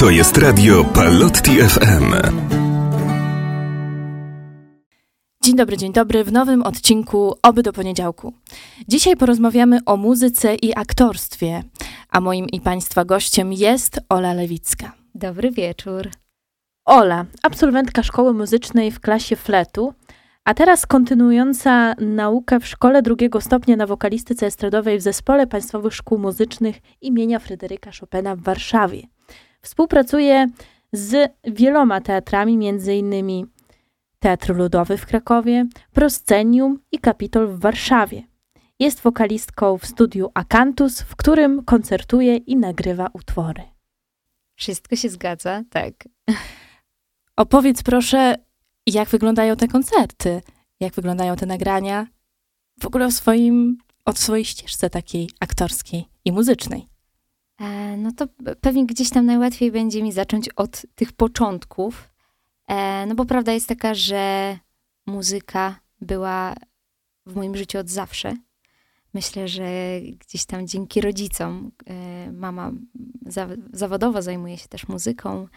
To jest radio Palotti FM. Dzień dobry, dzień dobry w nowym odcinku Oby do poniedziałku. Dzisiaj porozmawiamy o muzyce i aktorstwie, a moim i Państwa gościem jest Ola Lewicka. Dobry wieczór. Ola, absolwentka szkoły muzycznej w klasie fletu, a teraz kontynuująca naukę w szkole drugiego stopnia na wokalistyce estradowej w Zespole Państwowych Szkół Muzycznych imienia Fryderyka Chopina w Warszawie. Współpracuje z wieloma teatrami, między innymi Teatr Ludowy w Krakowie, Proscenium i Kapitol w Warszawie. Jest wokalistką w studiu Akantus, w którym koncertuje i nagrywa utwory. Wszystko się zgadza, tak. Opowiedz proszę, jak wyglądają te koncerty, jak wyglądają te nagrania, w ogóle o swoim, o swojej ścieżce takiej aktorskiej i muzycznej. E, no to pewnie gdzieś tam najłatwiej będzie mi zacząć od tych początków. E, no bo prawda jest taka, że muzyka była w moim życiu od zawsze. Myślę, że gdzieś tam dzięki rodzicom, e, mama za, zawodowo zajmuje się też muzyką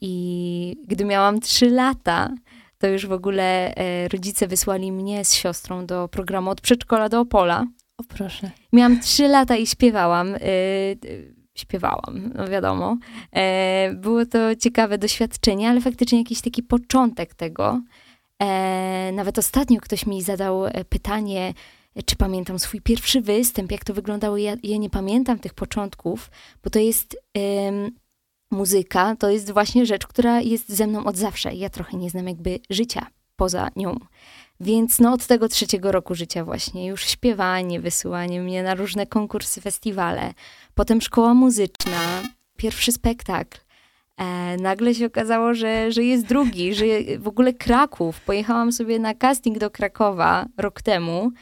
i gdy miałam trzy lata, to już w ogóle rodzice wysłali mnie z siostrą do programu od przedszkola do Opola. O proszę. Miałam trzy lata i śpiewałam. Y, y, śpiewałam, no wiadomo. E, było to ciekawe doświadczenie, ale faktycznie jakiś taki początek tego. E, nawet ostatnio ktoś mi zadał e, pytanie, czy pamiętam swój pierwszy występ, jak to wyglądało. Ja, ja nie pamiętam tych początków, bo to jest muzyka, to jest właśnie rzecz, która jest ze mną od zawsze. Ja trochę nie znam jakby życia poza nią. Więc no od tego trzeciego roku życia właśnie już śpiewanie, wysyłanie mnie na różne konkursy, festiwale, potem szkoła muzyczna, pierwszy spektakl. E, nagle się okazało, że, że jest drugi, że w ogóle Kraków. Pojechałam sobie na casting do Krakowa rok temu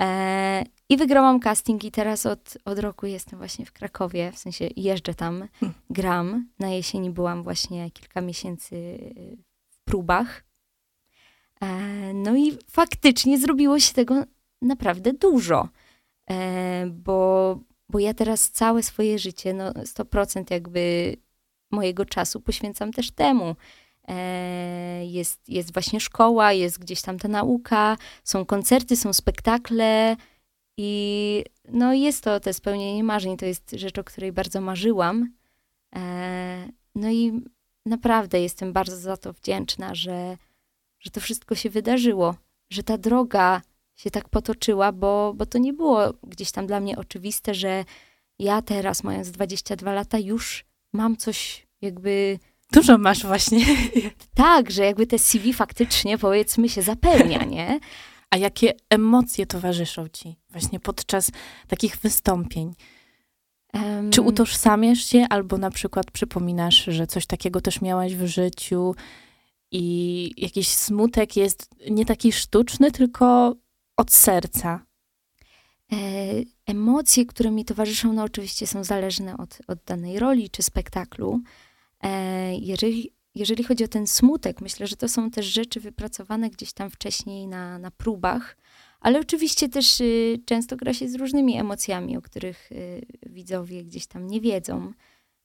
e, i wygrałam casting i teraz od, od roku jestem właśnie w Krakowie, w sensie jeżdżę tam, hmm. gram. Na jesieni byłam właśnie kilka miesięcy w próbach no i faktycznie zrobiło się tego naprawdę dużo, e, bo, bo ja teraz całe swoje życie, no 100% jakby mojego czasu poświęcam też temu. E, jest, jest właśnie szkoła, jest gdzieś tam ta nauka, są koncerty, są spektakle i no jest to te spełnienie marzeń, to jest rzecz, o której bardzo marzyłam. No i naprawdę jestem bardzo za to wdzięczna, że, że to wszystko się wydarzyło, że ta droga się tak potoczyła, bo, bo to nie było gdzieś tam dla mnie oczywiste, że ja teraz, mając 22 lata, już mam coś jakby. Dużo masz właśnie. Tak, że jakby te CV faktycznie, powiedzmy, się zapełnia, nie? A jakie emocje towarzyszą ci właśnie podczas takich wystąpień? Um, Czy utożsamiasz się, albo na przykład przypominasz, że coś takiego też miałaś w życiu? I jakiś smutek jest nie taki sztuczny, tylko od serca. E, emocje, które mi towarzyszą, no oczywiście są zależne od, od danej roli czy spektaklu. E, jeżeli, jeżeli chodzi o ten smutek, myślę, że to są też rzeczy wypracowane gdzieś tam wcześniej na, na próbach, ale oczywiście też y, często gra się z różnymi emocjami, o których y, widzowie gdzieś tam nie wiedzą.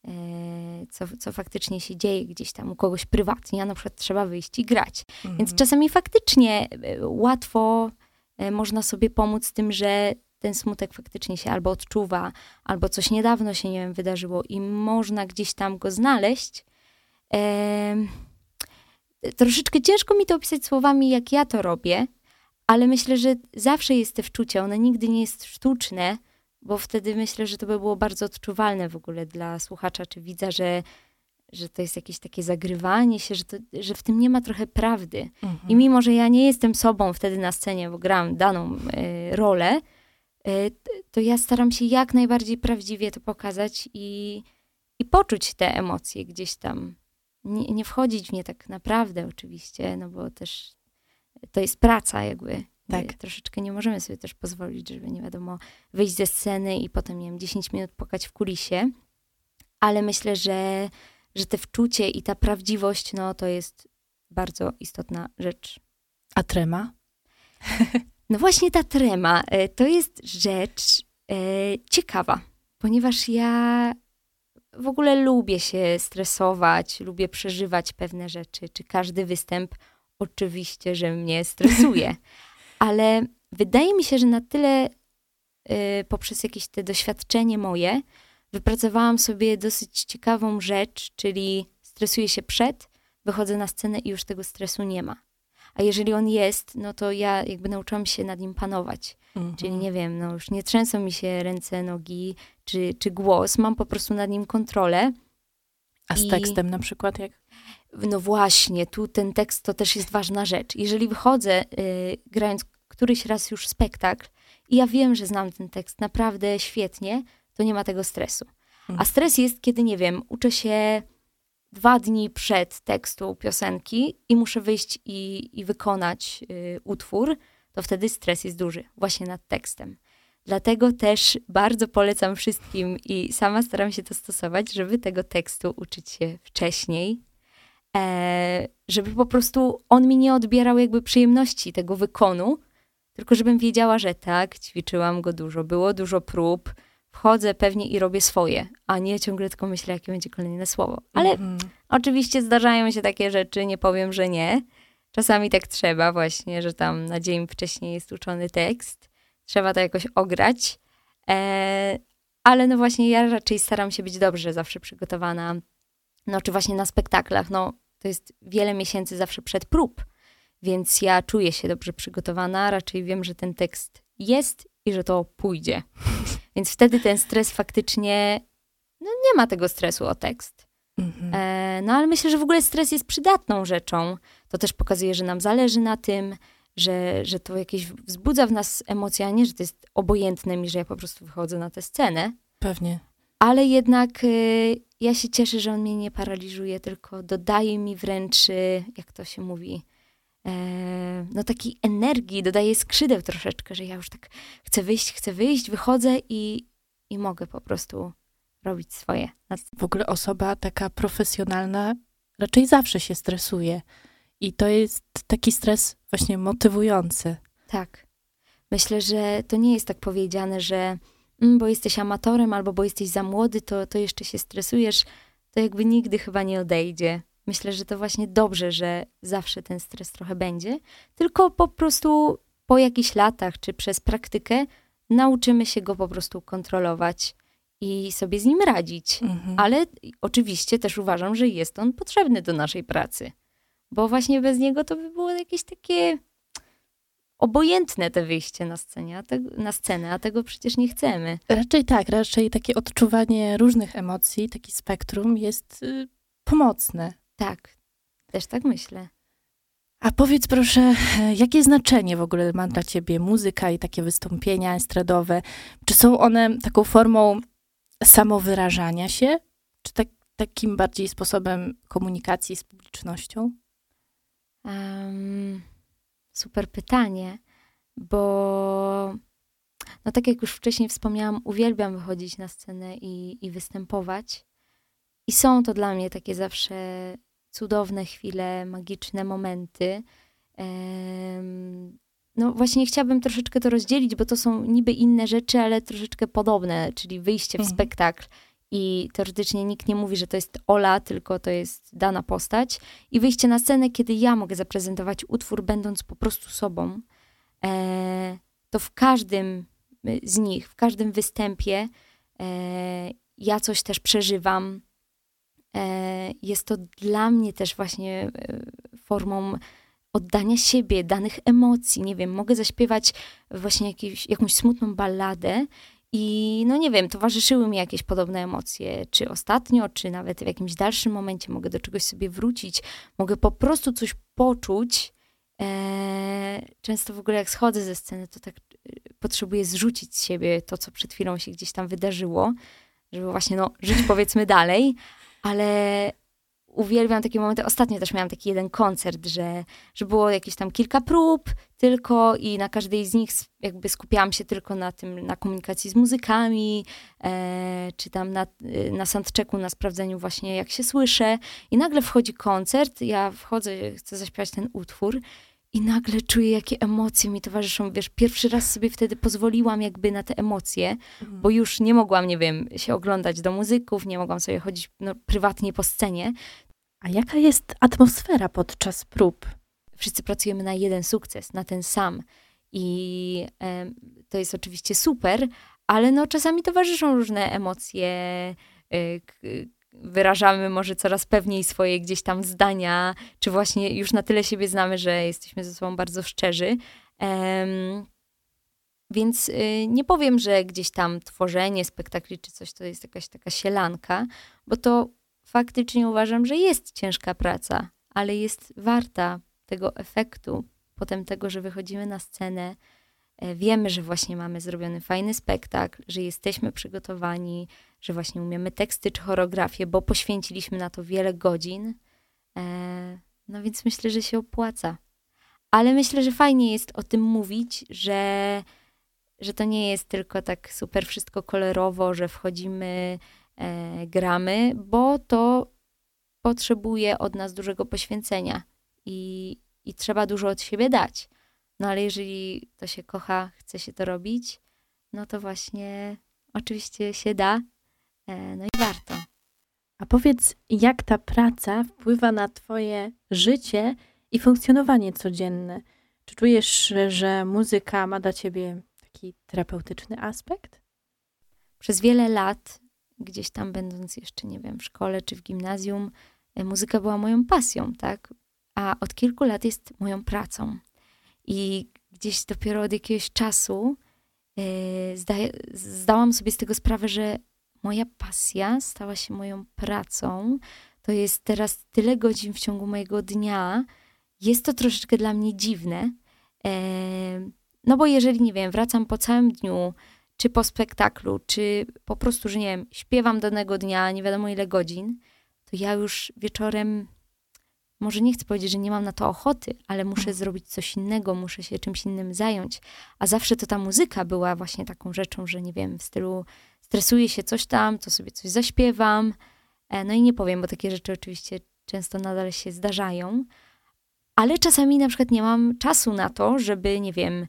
E, co, co faktycznie się dzieje gdzieś tam u kogoś prywatnie, a na przykład trzeba wyjść i grać. Mhm. Więc czasami faktycznie e, łatwo e, można sobie pomóc tym, że ten smutek faktycznie się albo odczuwa, albo coś niedawno się, nie wiem, wydarzyło i można gdzieś tam go znaleźć. Troszeczkę ciężko mi to opisać słowami, jak ja to robię, ale myślę, że zawsze jest te wczucie, one nigdy nie jest sztuczne, bo wtedy myślę, że to by było bardzo odczuwalne w ogóle dla słuchacza czy widza, że, że to jest jakieś takie zagrywanie się, że, to, że w tym nie ma trochę prawdy. Mhm. I mimo, że ja nie jestem sobą wtedy na scenie, bo gram daną y, rolę, y, to ja staram się jak najbardziej prawdziwie to pokazać i, i poczuć te emocje gdzieś tam. Nie, nie wchodzić w nie tak naprawdę oczywiście, no bo też to jest praca jakby tak. Troszeczkę nie możemy sobie też pozwolić, żeby nie wiadomo, wyjść ze sceny i potem, nie wiem, 10 minut pokać w kulisie. Ale myślę, że, że te wczucie i ta prawdziwość, no to jest bardzo istotna rzecz. A trema? No właśnie ta trema e, to jest rzecz e, ciekawa, ponieważ ja w ogóle lubię się stresować, lubię przeżywać pewne rzeczy, czy każdy występ oczywiście, że mnie stresuje, ale wydaje mi się, że na tyle y, poprzez jakieś te doświadczenie moje wypracowałam sobie dosyć ciekawą rzecz, czyli stresuję się przed, wychodzę na scenę i już tego stresu nie ma. A jeżeli on jest, no to ja jakby nauczyłam się nad nim panować. Mhm. Czyli nie wiem, no już nie trzęsą mi się ręce, nogi czy, czy głos, mam po prostu nad nim kontrolę. A z I... tekstem na przykład jak? No właśnie, tu ten tekst to też jest ważna rzecz. Jeżeli wychodzę, yy, grając któryś raz już spektakl i ja wiem, że znam ten tekst naprawdę świetnie, to nie ma tego stresu. A mhm. stres jest, kiedy, nie wiem, uczę się dwa dni przed tekstu piosenki i muszę wyjść i, i wykonać y, utwór, to wtedy stres jest duży, właśnie nad tekstem. Dlatego też bardzo polecam wszystkim i sama staram się to stosować, żeby tego tekstu uczyć się wcześniej, e, żeby po prostu on mi nie odbierał jakby przyjemności tego wykonu, tylko żebym wiedziała, że tak, ćwiczyłam go dużo, było dużo prób, wchodzę pewnie i robię swoje, a nie ciągle tylko myślę, jakie będzie kolejne słowo. Ale mm -hmm. oczywiście zdarzają się takie rzeczy, nie powiem, że nie. Czasami tak trzeba właśnie, że tam na dzień wcześniej jest uczony tekst. Trzeba to jakoś ograć. E, ale no właśnie ja raczej staram się być dobrze zawsze przygotowana. No czy właśnie na spektaklach, no to jest wiele miesięcy zawsze przed prób. Więc ja czuję się dobrze przygotowana, raczej wiem, że ten tekst jest i że to pójdzie. Więc wtedy ten stres faktycznie, no nie ma tego stresu o tekst. Mhm. E, no ale myślę, że w ogóle stres jest przydatną rzeczą. To też pokazuje, że nam zależy na tym, że, że to jakieś wzbudza w nas emocje, a nie, że to jest obojętne mi, że ja po prostu wychodzę na tę scenę. Pewnie. Ale jednak y, ja się cieszę, że on mnie nie paraliżuje, tylko dodaje mi wręcz, y, jak to się mówi, no takiej energii, dodaje skrzydeł troszeczkę, że ja już tak chcę wyjść, chcę wyjść, wychodzę i, i mogę po prostu robić swoje. W ogóle osoba taka profesjonalna raczej zawsze się stresuje. I to jest taki stres właśnie motywujący. Tak. Myślę, że to nie jest tak powiedziane, że mm, bo jesteś amatorem albo bo jesteś za młody, to, to jeszcze się stresujesz. To jakby nigdy chyba nie odejdzie. Myślę, że to właśnie dobrze, że zawsze ten stres trochę będzie, tylko po prostu po jakichś latach czy przez praktykę nauczymy się go po prostu kontrolować i sobie z nim radzić. Mhm. Ale oczywiście też uważam, że jest on potrzebny do naszej pracy, bo właśnie bez niego to by było jakieś takie obojętne te wyjście na, scenie, a te, na scenę, a tego przecież nie chcemy. Raczej tak, raczej takie odczuwanie różnych emocji, taki spektrum jest y, pomocne. Tak, też tak myślę. A powiedz proszę, jakie znaczenie w ogóle ma dla ciebie muzyka i takie wystąpienia estradowe? Czy są one taką formą samowyrażania się, czy tak, takim bardziej sposobem komunikacji z publicznością? Um, super pytanie, bo no tak jak już wcześniej wspomniałam, uwielbiam wychodzić na scenę i, i występować. I są to dla mnie takie zawsze cudowne chwile, magiczne momenty. No właśnie chciałabym troszeczkę to rozdzielić, bo to są niby inne rzeczy, ale troszeczkę podobne, czyli wyjście w mhm. spektakl i teoretycznie nikt nie mówi, że to jest Ola, tylko to jest dana postać i wyjście na scenę, kiedy ja mogę zaprezentować utwór, będąc po prostu sobą, e, to w każdym z nich, w każdym występie e, ja coś też przeżywam. E, jest to dla mnie też właśnie e, formą oddania siebie, danych emocji. Nie wiem, mogę zaśpiewać właśnie jakiś, jakąś smutną balladę i no nie wiem, towarzyszyły mi jakieś podobne emocje, czy ostatnio, czy nawet w jakimś dalszym momencie mogę do czegoś sobie wrócić, mogę po prostu coś poczuć. Eee, często w ogóle jak schodzę ze sceny, to tak e, potrzebuję zrzucić z siebie to, co przed chwilą się gdzieś tam wydarzyło, żeby właśnie no, żyć powiedzmy dalej, ale uwielbiam takie momenty. Ostatnio też miałam taki jeden koncert, że, że było jakieś tam kilka prób tylko i na każdej z nich jakby skupiałam się tylko na tym, na komunikacji z muzykami, e, czy tam na, e, na soundchecku, na sprawdzeniu właśnie jak się słyszę. I nagle wchodzi koncert, ja wchodzę, chcę zaśpiewać ten utwór i nagle czuję, jakie emocje mi towarzyszą. Wiesz, pierwszy raz sobie wtedy pozwoliłam jakby na te emocje, mhm. bo już nie mogłam, nie wiem, się oglądać do muzyków, nie mogłam sobie chodzić no, prywatnie po scenie. A jaka jest atmosfera podczas prób? Wszyscy pracujemy na jeden sukces, na ten sam. I e, to jest oczywiście super, ale no czasami towarzyszą różne emocje, e, wyrażamy może coraz pewniej swoje gdzieś tam zdania, czy właśnie już na tyle siebie znamy, że jesteśmy ze sobą bardzo szczerzy. Um, więc y, nie powiem, że gdzieś tam tworzenie spektakli czy coś to jest jakaś taka sielanka, bo to faktycznie uważam, że jest ciężka praca, ale jest warta tego efektu, potem tego, że wychodzimy na scenę, e, wiemy, że właśnie mamy zrobiony fajny spektakl, że jesteśmy przygotowani, że właśnie umiemy teksty czy choreografię, bo poświęciliśmy na to wiele godzin. E, no więc myślę, że się opłaca. Ale myślę, że fajnie jest o tym mówić, że, że to nie jest tylko tak super wszystko kolorowo, że wchodzimy, e, gramy, bo to potrzebuje od nas dużego poświęcenia i, i trzeba dużo od siebie dać. No ale jeżeli to się kocha, chce się to robić, no to właśnie oczywiście się da no i warto. A powiedz, jak ta praca wpływa na Twoje życie i funkcjonowanie codzienne? Czy czujesz, że muzyka ma dla Ciebie taki terapeutyczny aspekt? Przez wiele lat, gdzieś tam będąc jeszcze, nie wiem, w szkole czy w gimnazjum, e, muzyka była moją pasją, tak? A od kilku lat jest moją pracą. I gdzieś dopiero od jakiegoś czasu yy, zdałam sobie z tego sprawę, że moja pasja stała się moją pracą. To jest teraz tyle godzin w ciągu mojego dnia. Jest to troszeczkę dla mnie dziwne. No bo jeżeli, nie wiem, wracam po całym dniu, czy po spektaklu, czy po prostu, że nie wiem, śpiewam danego dnia, nie wiadomo ile godzin, to ja już wieczorem, może nie chcę powiedzieć, że nie mam na to ochoty, ale muszę mhm. zrobić coś innego, muszę się czymś innym zająć. A zawsze to ta muzyka była właśnie taką rzeczą, że nie wiem, w stylu stresuje się coś tam, to sobie coś zaśpiewam. E, no i nie powiem, bo takie rzeczy oczywiście często nadal się zdarzają. Ale czasami na przykład nie mam czasu na to, żeby, nie wiem,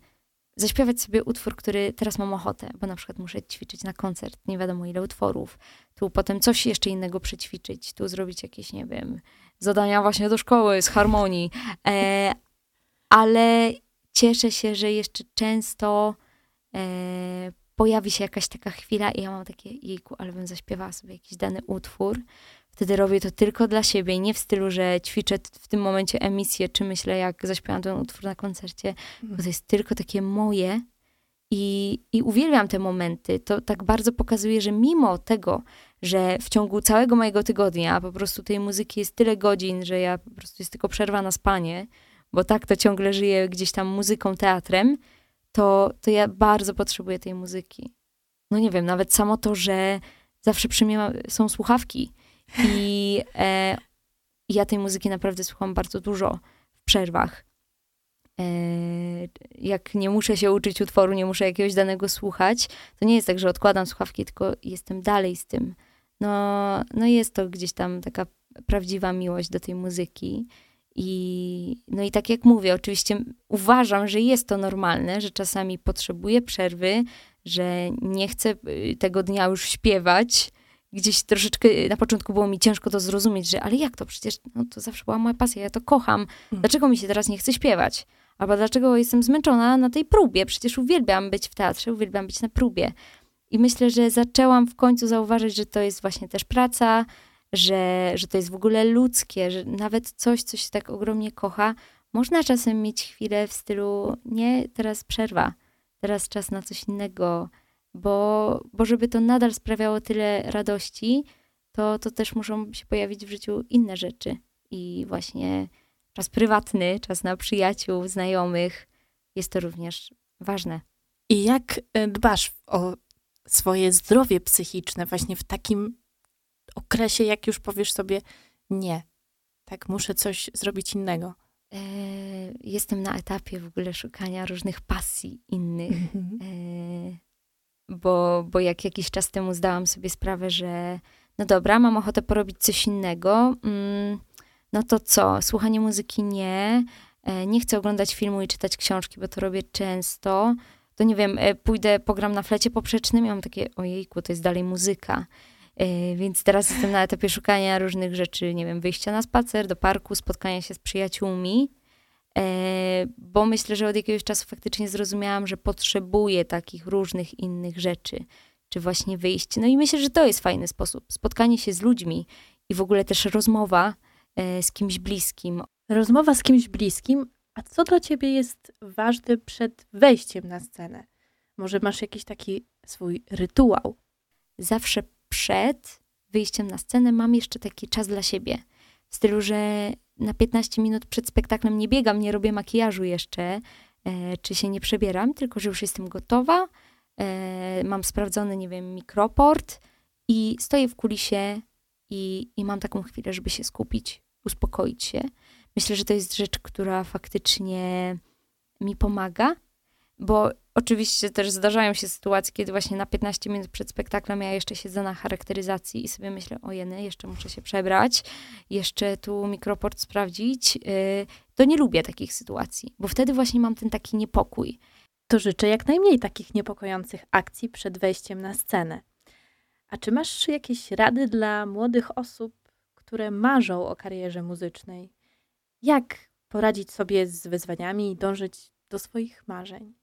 zaśpiewać sobie utwór, który teraz mam ochotę, bo na przykład muszę ćwiczyć na koncert, nie wiadomo ile utworów, tu potem coś jeszcze innego przećwiczyć, tu zrobić jakieś, nie wiem, zadania właśnie do szkoły z harmonii. E, ale cieszę się, że jeszcze często e, pojawi się jakaś taka chwila i ja mam takie, jejku, ale bym zaśpiewała sobie jakiś dany utwór. Wtedy robię to tylko dla siebie, nie w stylu, że ćwiczę w tym momencie emisję, czy myślę, jak zaśpiewam ten utwór na koncercie, bo to jest tylko takie moje i, i uwielbiam te momenty. To tak bardzo pokazuje, że mimo tego, że w ciągu całego mojego tygodnia po prostu tej muzyki jest tyle godzin, że ja po prostu jest tylko przerwa na spanie, bo tak to ciągle żyję gdzieś tam muzyką, teatrem, to, to ja bardzo potrzebuję tej muzyki. No nie wiem, nawet samo to, że zawsze przy mnie są słuchawki i e, ja tej muzyki naprawdę słucham bardzo dużo w przerwach. E, jak nie muszę się uczyć utworu, nie muszę jakiegoś danego słuchać, to nie jest tak, że odkładam słuchawki, tylko jestem dalej z tym. No, no jest to gdzieś tam taka prawdziwa miłość do tej muzyki. I, no i tak jak mówię, oczywiście uważam, że jest to normalne, że czasami potrzebuję przerwy, że nie chcę y, tego dnia już śpiewać. Gdzieś troszeczkę y, na początku było mi ciężko to zrozumieć, że ale jak to? Przecież no, to zawsze była moja pasja, ja to kocham. Mm. Dlaczego mi się teraz nie chce śpiewać? Albo dlaczego jestem zmęczona na tej próbie? Przecież uwielbiam być w teatrze, uwielbiam być na próbie. I myślę, że zaczęłam w końcu zauważyć, że to jest właśnie też praca, że, że to jest w ogóle ludzkie, że nawet coś, co się tak ogromnie kocha, można czasem mieć chwilę w stylu, nie, teraz przerwa, teraz czas na coś innego, bo, bo żeby to nadal sprawiało tyle radości, to, to też muszą się pojawić w życiu inne rzeczy. I właśnie czas prywatny, czas na przyjaciół, znajomych, jest to również ważne. I jak e, dbasz o swoje zdrowie psychiczne właśnie w takim okresie, jak już powiesz sobie nie, tak, muszę coś zrobić innego? E, jestem na etapie w ogóle szukania różnych pasji innych, mhm. e, bo, bo jak jakiś czas temu zdałam sobie sprawę, że no dobra, mam ochotę porobić coś innego, mm, no to co, słuchanie muzyki nie, e, nie chcę oglądać filmu i czytać książki, bo to robię często, to nie wiem, pójdę, pogram na flecie poprzecznym i mam takie, ojejku, to jest dalej muzyka. E, więc teraz jestem na etapie szukania różnych rzeczy, nie wiem, wyjścia na spacer, do parku, spotkania się z przyjaciółmi, bo myślę, że od jakiegoś czasu faktycznie zrozumiałam, że potrzebuję takich różnych innych rzeczy, czy właśnie wyjść. No i myślę, że to jest fajny sposób. Spotkanie się z ludźmi i w ogóle też rozmowa z kimś bliskim Rozmowa z kimś bliskim, a co dla ciebie jest ważne przed wejściem na scenę? Może masz jakiś taki swój rytuał? Zawsze przed wyjściem na scenę mam jeszcze taki czas dla siebie. W stylu, że na 15 minut przed spektaklem nie biegam, nie robię makijażu jeszcze, e, czy się nie przebieram, tylko że już jestem gotowa, e, mam sprawdzony, nie wiem, mikroport i stoję w kulisie i, i mam taką chwilę, żeby się skupić, uspokoić się. Myślę, że to jest rzecz, która faktycznie mi pomaga, bo oczywiście też zdarzają się sytuacje, kiedy właśnie na 15 minut przed spektaklem ja jeszcze siedzę na charakteryzacji i sobie myślę, o jeny, jeszcze muszę się przebrać, jeszcze tu mikroport sprawdzić. Y, to nie lubię takich sytuacji, bo wtedy właśnie mam ten taki niepokój. To życzę jak najmniej takich niepokojących akcji przed wejściem na scenę. A czy masz jakieś rady dla młodych osób, które marzą o karierze muzycznej? Jak poradzić sobie z wyzwaniami i dążyć do swoich marzeń?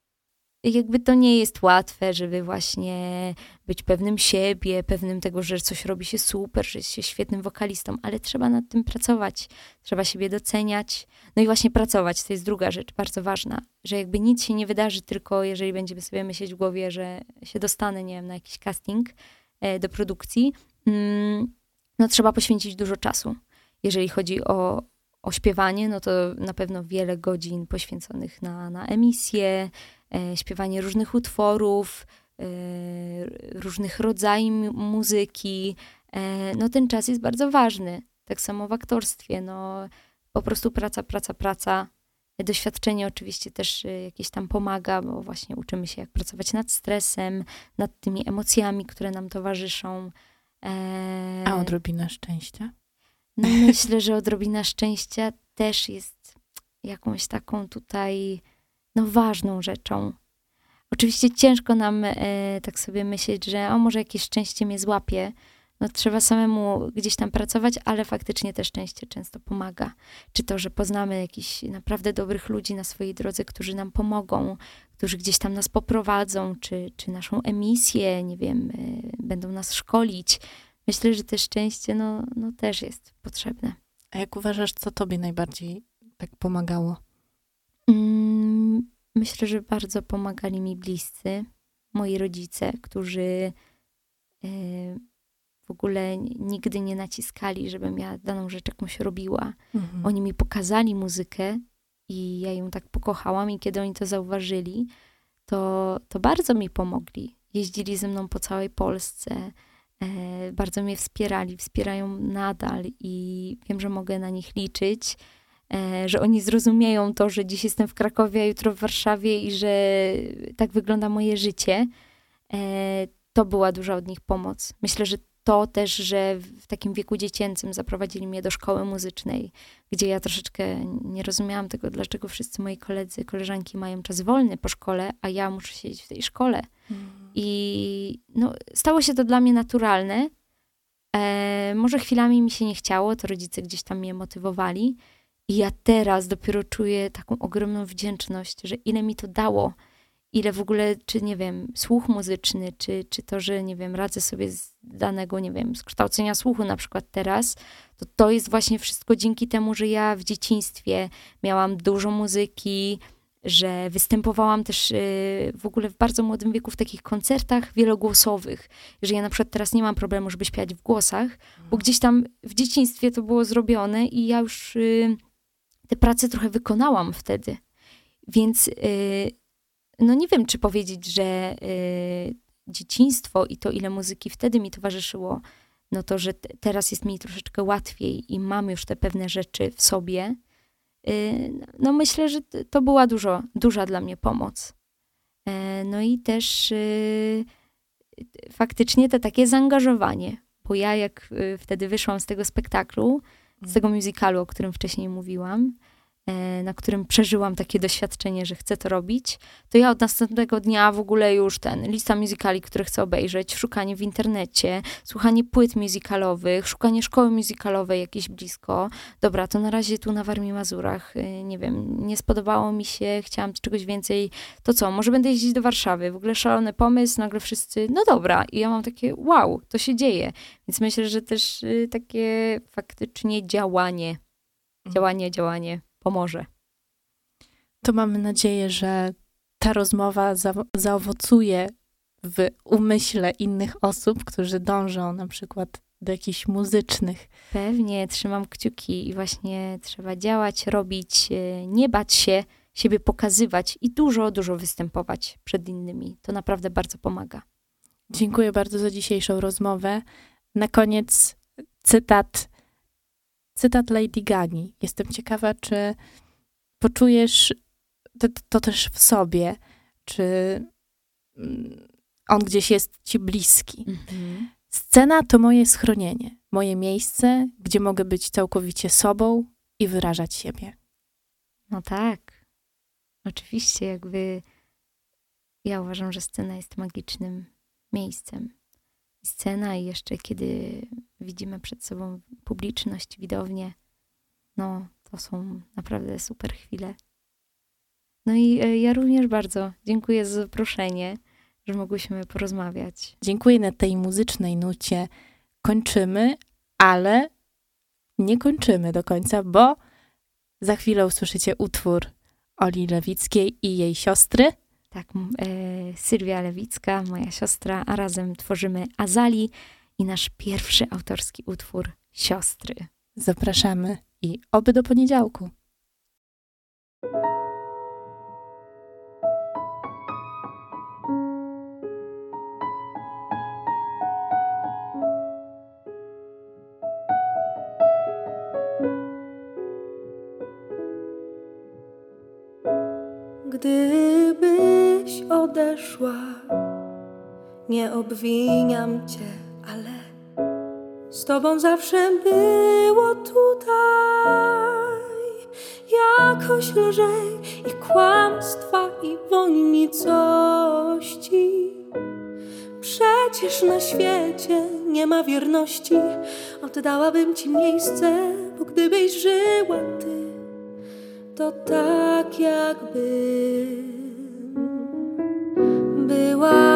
Jakby to nie jest łatwe, żeby właśnie być pewnym siebie, pewnym tego, że coś robi się super, że jest się świetnym wokalistą, ale trzeba nad tym pracować, trzeba siebie doceniać. No i właśnie pracować, to jest druga rzecz bardzo ważna, że jakby nic się nie wydarzy, tylko jeżeli będziemy sobie myśleć w głowie, że się dostanę, nie wiem, na jakiś casting e, do produkcji, mm, no trzeba poświęcić dużo czasu, jeżeli chodzi o, o śpiewanie, no to na pewno wiele godzin poświęconych na, na emisję, śpiewanie różnych utworów, e, różnych rodzajów muzyki. E, no ten czas jest bardzo ważny. Tak samo w aktorstwie, no po prostu praca, praca, praca. Doświadczenie oczywiście też e, jakieś tam pomaga, bo właśnie uczymy się, jak pracować nad stresem, nad tymi emocjami, które nam towarzyszą. E, A odrobina szczęścia? No myślę, że odrobina szczęścia też jest jakąś taką tutaj no, ważną rzeczą. Oczywiście ciężko nam e, tak sobie myśleć, że o może jakieś szczęście mnie złapie. No trzeba samemu gdzieś tam pracować, ale faktycznie te szczęście często pomaga. Czy to, że poznamy jakichś naprawdę dobrych ludzi na swojej drodze, którzy nam pomogą, którzy gdzieś tam nas poprowadzą, czy, czy naszą emisję, nie wiem, e, będą nas szkolić myślę, że to szczęście no, no też jest potrzebne. A jak uważasz, co tobie najbardziej tak pomagało? Myślę, że bardzo pomagali mi bliscy, moi rodzice, którzy y, w ogóle nigdy nie naciskali, żebym ja daną rzecz jakąś robiła. Mhm. Oni mi pokazali muzykę i ja ją tak pokochałam i kiedy oni to zauważyli, to, to bardzo mi pomogli. Jeździli ze mną po całej Polsce, E, bardzo mnie wspierali, wspierają nadal i wiem, że mogę na nich liczyć, e, że oni zrozumieją to, że dziś jestem w Krakowie, a jutro w Warszawie i że tak wygląda moje życie. E, to była duża od nich pomoc. Myślę, że to też, że w takim wieku dziecięcym zaprowadzili mnie do szkoły muzycznej, gdzie ja troszeczkę nie rozumiałam tego, dlaczego wszyscy moi koledzy, koleżanki mają czas wolny po szkole, a ja muszę siedzieć w tej szkole. Mm. I no, stało się to dla mnie naturalne. E, może chwilami mi się nie chciało, to rodzice gdzieś tam mnie motywowali. I ja teraz dopiero czuję taką ogromną wdzięczność, że ile mi to dało, ile w ogóle, czy nie wiem, słuch muzyczny, czy, czy to, że nie wiem, radzę sobie z danego, nie wiem, z kształcenia słuchu na przykład teraz, to to jest właśnie wszystko dzięki temu, że ja w dzieciństwie miałam dużo muzyki, że występowałam też y, w ogóle w bardzo młodym wieku w takich koncertach wielogłosowych, że ja na przykład teraz nie mam problemu, żeby śpiewać w głosach, bo mhm. gdzieś tam w dzieciństwie to było zrobione i ja już y, te prace trochę wykonałam wtedy. Więc y, no nie wiem, czy powiedzieć, że dzieciństwo i to, ile muzyki wtedy mi towarzyszyło, no to, że teraz jest mi troszeczkę łatwiej i mam już te pewne rzeczy w sobie, Y, no myślę, że to była dużo, duża dla mnie pomoc. E, no i też y, faktycznie to takie zaangażowanie, bo ja jak y, wtedy wyszłam z tego spektaklu, z tego musicalu, o którym wcześniej mówiłam, na którym przeżyłam takie doświadczenie, że chcę to robić, to ja od następnego dnia w ogóle już ten, lista musicali, które chcę obejrzeć, szukanie w internecie, słuchanie płyt musicalowych, szukanie szkoły musicalowej jakieś blisko. Dobra, to na razie tu na Warmii Mazurach, e, nie wiem, nie spodobało mi się, chciałam czegoś więcej, to co, może będę jeździć do Warszawy, w ogóle szalony pomysł, nagle wszyscy, no dobra, i ja mam takie, wow, to się dzieje. Więc myślę, że też y, takie faktycznie działanie, Mhm. działanie, działanie pomoże. To mamy nadzieję, że ta rozmowa za, zaowocuje w umyśle innych osób, którzy dążą na przykład do jakichś muzycznych. Pewnie, trzymam kciuki i właśnie trzeba działać, robić, y, nie bać się, siebie pokazywać i dużo, dużo występować przed innymi. To naprawdę bardzo pomaga. Dziękuję bardzo za dzisiejszą rozmowę. Na koniec cytat, cytat Lady Gagi. Jestem ciekawa, czy poczujesz to, to też w sobie, czy mm, on gdzieś jest ci bliski. Scena to moje schronienie, moje miejsce, gdzie mogę być całkowicie sobą i wyrażać siebie. No tak. Oczywiście, jakby ja uważam, że scena jest magicznym miejscem. Scena i jeszcze kiedy widzimy przed sobą publiczność, widownię, no to są naprawdę super chwile. No i e, ja również bardzo dziękuję za zaproszenie, że mogłyśmy porozmawiać. Dziękuję na tej muzycznej nucie. Kończymy, ale nie kończymy do końca, bo za chwilę usłyszycie utwór Oli Lewickiej i jej siostry. Tak, e, Sylwia Lewicka, moja siostra, a razem tworzymy Azali i nasz pierwszy autorski utwór Siostry. Zapraszamy i oby do poniedziałku. Odeszła, nie obwiniam cię, ale z tobą zawsze było tutaj. Jakoś lżej i kłamstwa i woń. Przecież na świecie nie ma wierności, oddałabym ci miejsce, bo gdybyś żyła ty to tak jakby była